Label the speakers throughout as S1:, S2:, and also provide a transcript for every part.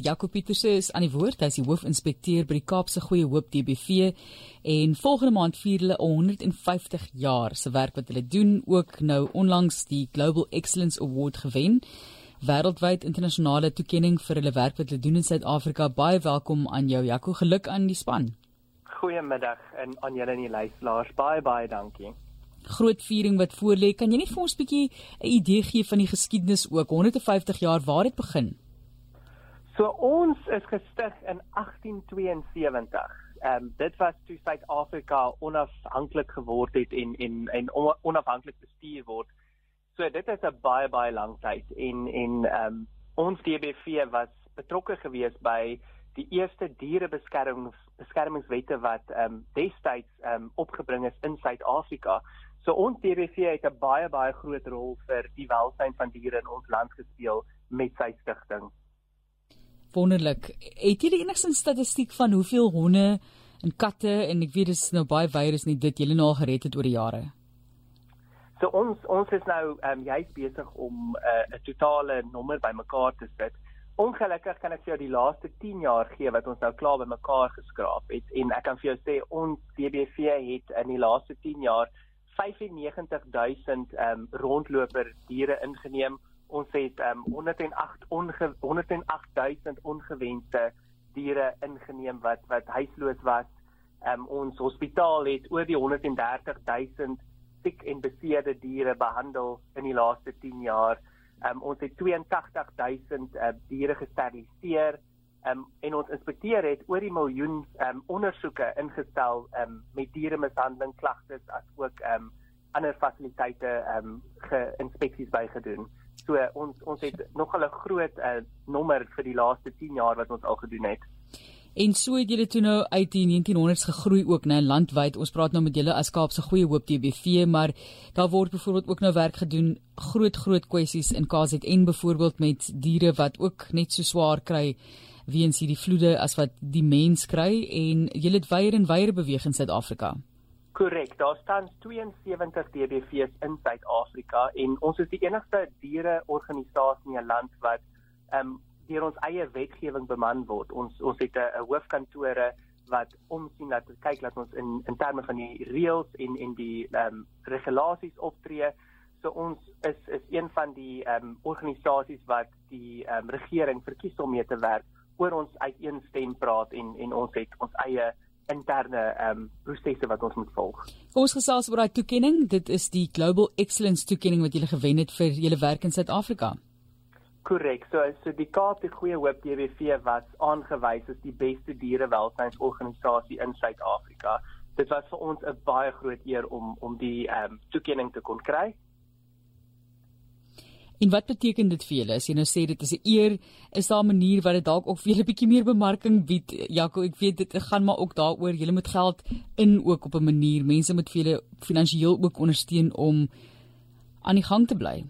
S1: Jaco Pieterse is aan die woord. As die hoofinspekteur by die Kaapse Goeie Hoop DBV en volgende maand vier hulle 150 jaar se werk wat hulle doen. Ook nou onlangs die Global Excellence Award gewen. Wêreldwyd internasionale toekenning vir hulle werk wat hulle doen in Suid-Afrika. Baie welkom aan jou Jaco. Geluk aan die span.
S2: Goeiemiddag en aan julle en die luisteraars. Baie baie dankie.
S1: Groot viering wat voorlê. Kan jy net vir ons 'n bietjie 'n idee gee van die geskiedenis ook? 150 jaar waar dit begin
S2: So ons is gestig in 1872. Ehm um, dit was toe Suid-Afrika onafhanklik geword het en en en onafhanklik bestuur word. So dit is 'n baie baie lang tyd en en ehm um, ons DBV was betrokke gewees by die eerste dierebeskermings beskermingswette wat ehm um, destyds ehm um, opgebring is in Suid-Afrika. So ons DBV het 'n baie baie groot rol vir die welstand van diere in ons land gespeel met sy stigting
S1: wonderlik. Het jy enigstens statistiek van hoeveel honde en katte en ek weet dis nou baie virus nie dit julle nou gered het oor die jare?
S2: So ons ons is nou ehm um, jy's besig om eh, 'n uh, totale nommer bymekaar te sit. Ongelukkig kan ek vir jou die laaste 10 jaar gee wat ons nou klaar bymekaar geskraap het en ek kan vir jou sê ons DBV het in die laaste 10 jaar 95000 ehm um, rondloper diere ingeneem ons het um, 108 onge 108000 ongewenste diere ingeneem wat wat huisloos was. Um, ons hospitaal het oor die 130000 siek en beseerde diere behandel in die laaste 10 jaar. Um, ons het 82000 uh, diere gesteriliseer um, en ons inspekteer het oor die miljoen um, ondersoeke ingestel um, met dieremishandeling klagtes as ook um, ander fasiliteite um, ge-inspeksies bygedoen. So ons ons het nog 'n groot uh, nommer vir die laaste 10 jaar wat ons al gedoen het.
S1: En so het julle toe nou uit die 1900s gegroei ook nê landwyd. Ons praat nou met julle as Kaapse Goeie Hoop TBV, maar daar word byvoorbeeld ook nou werk gedoen groot groot kwessies in KZN byvoorbeeld met diere wat ook net so swaar kry weens hierdie vloede as wat die mens kry en julle het weier en weier beweeg in Suid-Afrika.
S2: Korrek, daar staan 72 DBV's in Suid-Afrika en ons is die enigste diereorganisasie in die land wat ehm um, deur ons eie wetgewing beman word. Ons ons het 'n hoofkantore wat omsien dat kyk dat ons in in terme van die reëls en en die ehm um, regulasies optree. So ons is is een van die ehm um, organisasies wat die ehm um, regering verkies om mee te werk oor ons uiteenstem praat en en ons het ons eie interne ehm um, prosesse wat ons moet volg.
S1: Ons gesels oor daai toekenning. Dit is die Global Excellence toekenning wat jy gewen het vir julle werk in Suid-Afrika.
S2: Korrek. So so die Kaap die Goeie Hoop DBV was aangewys as die beste dierewelsynsorganisasie in Suid-Afrika. Dit was vir ons 'n baie groot eer om om die ehm um, toekenning te kon kry.
S1: En wat beteken dit vir julle as jy nou sê dit is 'n eer? Is daar 'n manier wat dit dalk ook vir julle bietjie meer bemarking bied? Jaco, ek weet dit gaan maar ook daaroor julle moet geld in ook op 'n manier. Mense moet vir julle finansiëel ook ondersteun om aan die gang te bly.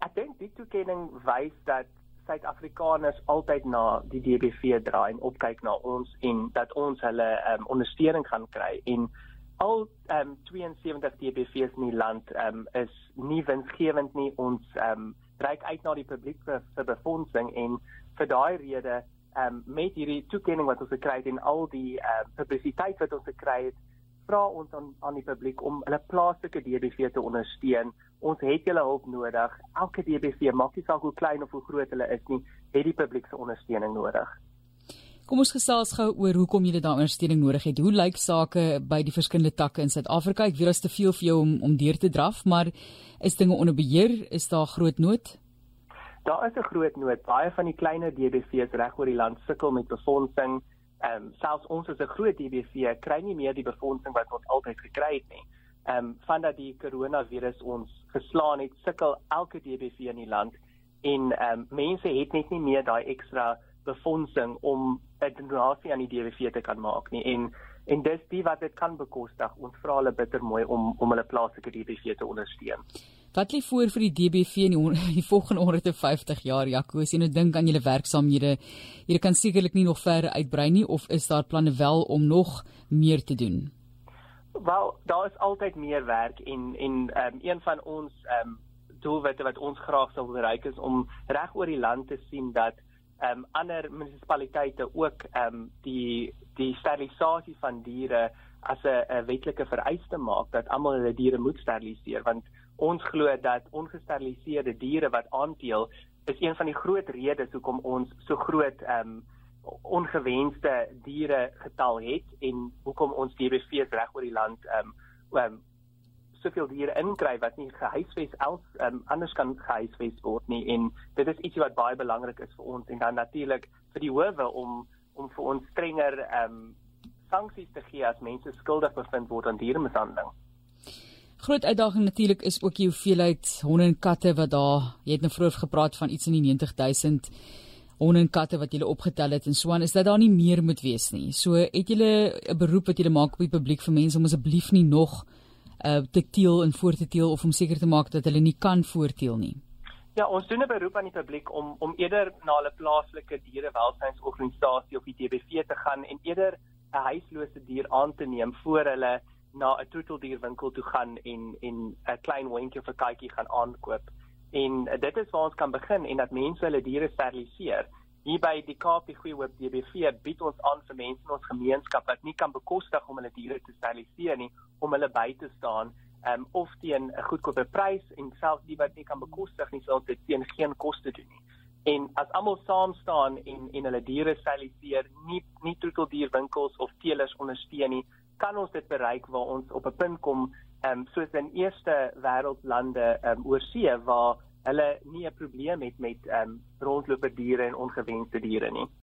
S2: Ek dink die toekenning wys dat Suid-Afrikaners altyd na die DBV draai en opkyk na ons en dat ons hulle um, ondersteuning gaan kry en al um, 72 DBV's in die land um, is nie winsgewend nie. Ons um, reik uit na die publiek vir, vir befondsing en vir daai rede um, met hierdie toekenning wat ons gekry het en al die um, publisiteit wat ons gekry het, vra ons aan, aan die publiek om hulle plaaslike DBV te ondersteun. Ons het julle hulp nodig. Elke DBV, maak nie saak hoe klein of hoe groot hulle is nie, het die publiek se ondersteuning nodig.
S1: Kom ons gesels gou oor hoekom jy daai ondersteuning nodig het. Hoe lyk sake by die verskillende takke in Suid-Afrika? Ek weet dit is te veel vir jou om om deur te draf, maar is dinge onder beheer? Is daar groot nood?
S2: Daar is 'n groot nood. Baie van die kleiner DBV's reg oor die land sukkel met befondsing. Ehm um, selfs ons as 'n groot DBV kry nie meer die befondsing wat ons altyd gekry het nie. Ehm um, vandat die koronavirus ons geslaan het, sukkel elke DBV in die land en ehm um, mense het net nie meer daai ekstra befondsing om 'n donasie aan die DWV te kan maak nie en en dis die wat dit kan bekostig. Ons vra hulle bitter mooi om om hulle plaaslike DWV te ondersteun.
S1: Wat lê voor vir die DBV in die, die volgende 150 jaar Jaco? As jy nou dink aan julle werksaamhede, jy kan sekerlik nie nog verder uitbrei nie of is daar planne wel om nog meer te doen?
S2: Wel, daar is altyd meer werk en en um, een van ons ehm um, doelwitte wat ons graag sou bereik is om reg oor die land te sien dat ehm um, ander munisipaliteite ook ehm um, die die sterilisasie van diere as 'n wetlike vereiste maak dat almal hulle diere moet steriliseer. Want ons glo dat ongesteriliseerde diere wat aanteel is een van die groot redes hoekom ons so groot ehm um, ongewenste diere getal het en hoekom ons DBV's reg oor die land ehm um, um, soveel diere inkry wat nie gehuisves els um, anders kan gehuisves word nie en dit is ietsie wat baie belangrik is vir ons en dan natuurlik vir die howe om om vir ons strenger ehm um, sanksies te gee as mense skuldig bevind word aan dieremishandeling.
S1: Groot uitdaging natuurlik is ook die hoeveelheid honde en katte wat daar, jy het nou vroeër gepraat van iets in die 90000 honde en katte wat jy opgetel het en so aan, is dat daar nie meer moet wees nie. So het jy 'n beroep wat jy maak op die publiek vir mense om asseblief nie nog uh te teel en voor te teel of om seker te maak dat hulle nie kan voorteel nie.
S2: Ja, ons doen 'n beroep aan die publiek om om eerder na 'n plaaslike dierewelsynsorganisasie of die DBV te gaan en eerder 'n huislose dier aan te neem voor hulle na 'n troeteldierwinkel toe gaan en en 'n klein hondjie of 'n katjie gaan aankoop. En dit is waar ons kan begin en dat mense hulle diere steriliseer. Hier by die KP Goeie Hoop DBV bied ons aan vir mense in ons gemeenskap wat nie kan bekostig om hulle diere te steriliseer nie, om hulle by te staan um, of teen 'n goedkope prys en selfs die wat nie kan bekostig nie, sal dit teen geen koste doen nie. En as almal saam staan en en hulle diere steriliseer, nie nie troeteldierwinkels of teelers ondersteun nie, kan ons dit bereik waar ons op 'n punt kom, ehm um, soos in eerste wêreldlande ehm um, oor see waar hulle nie 'n probleem het met ehm um, rondloper diere en ongewenste diere nie.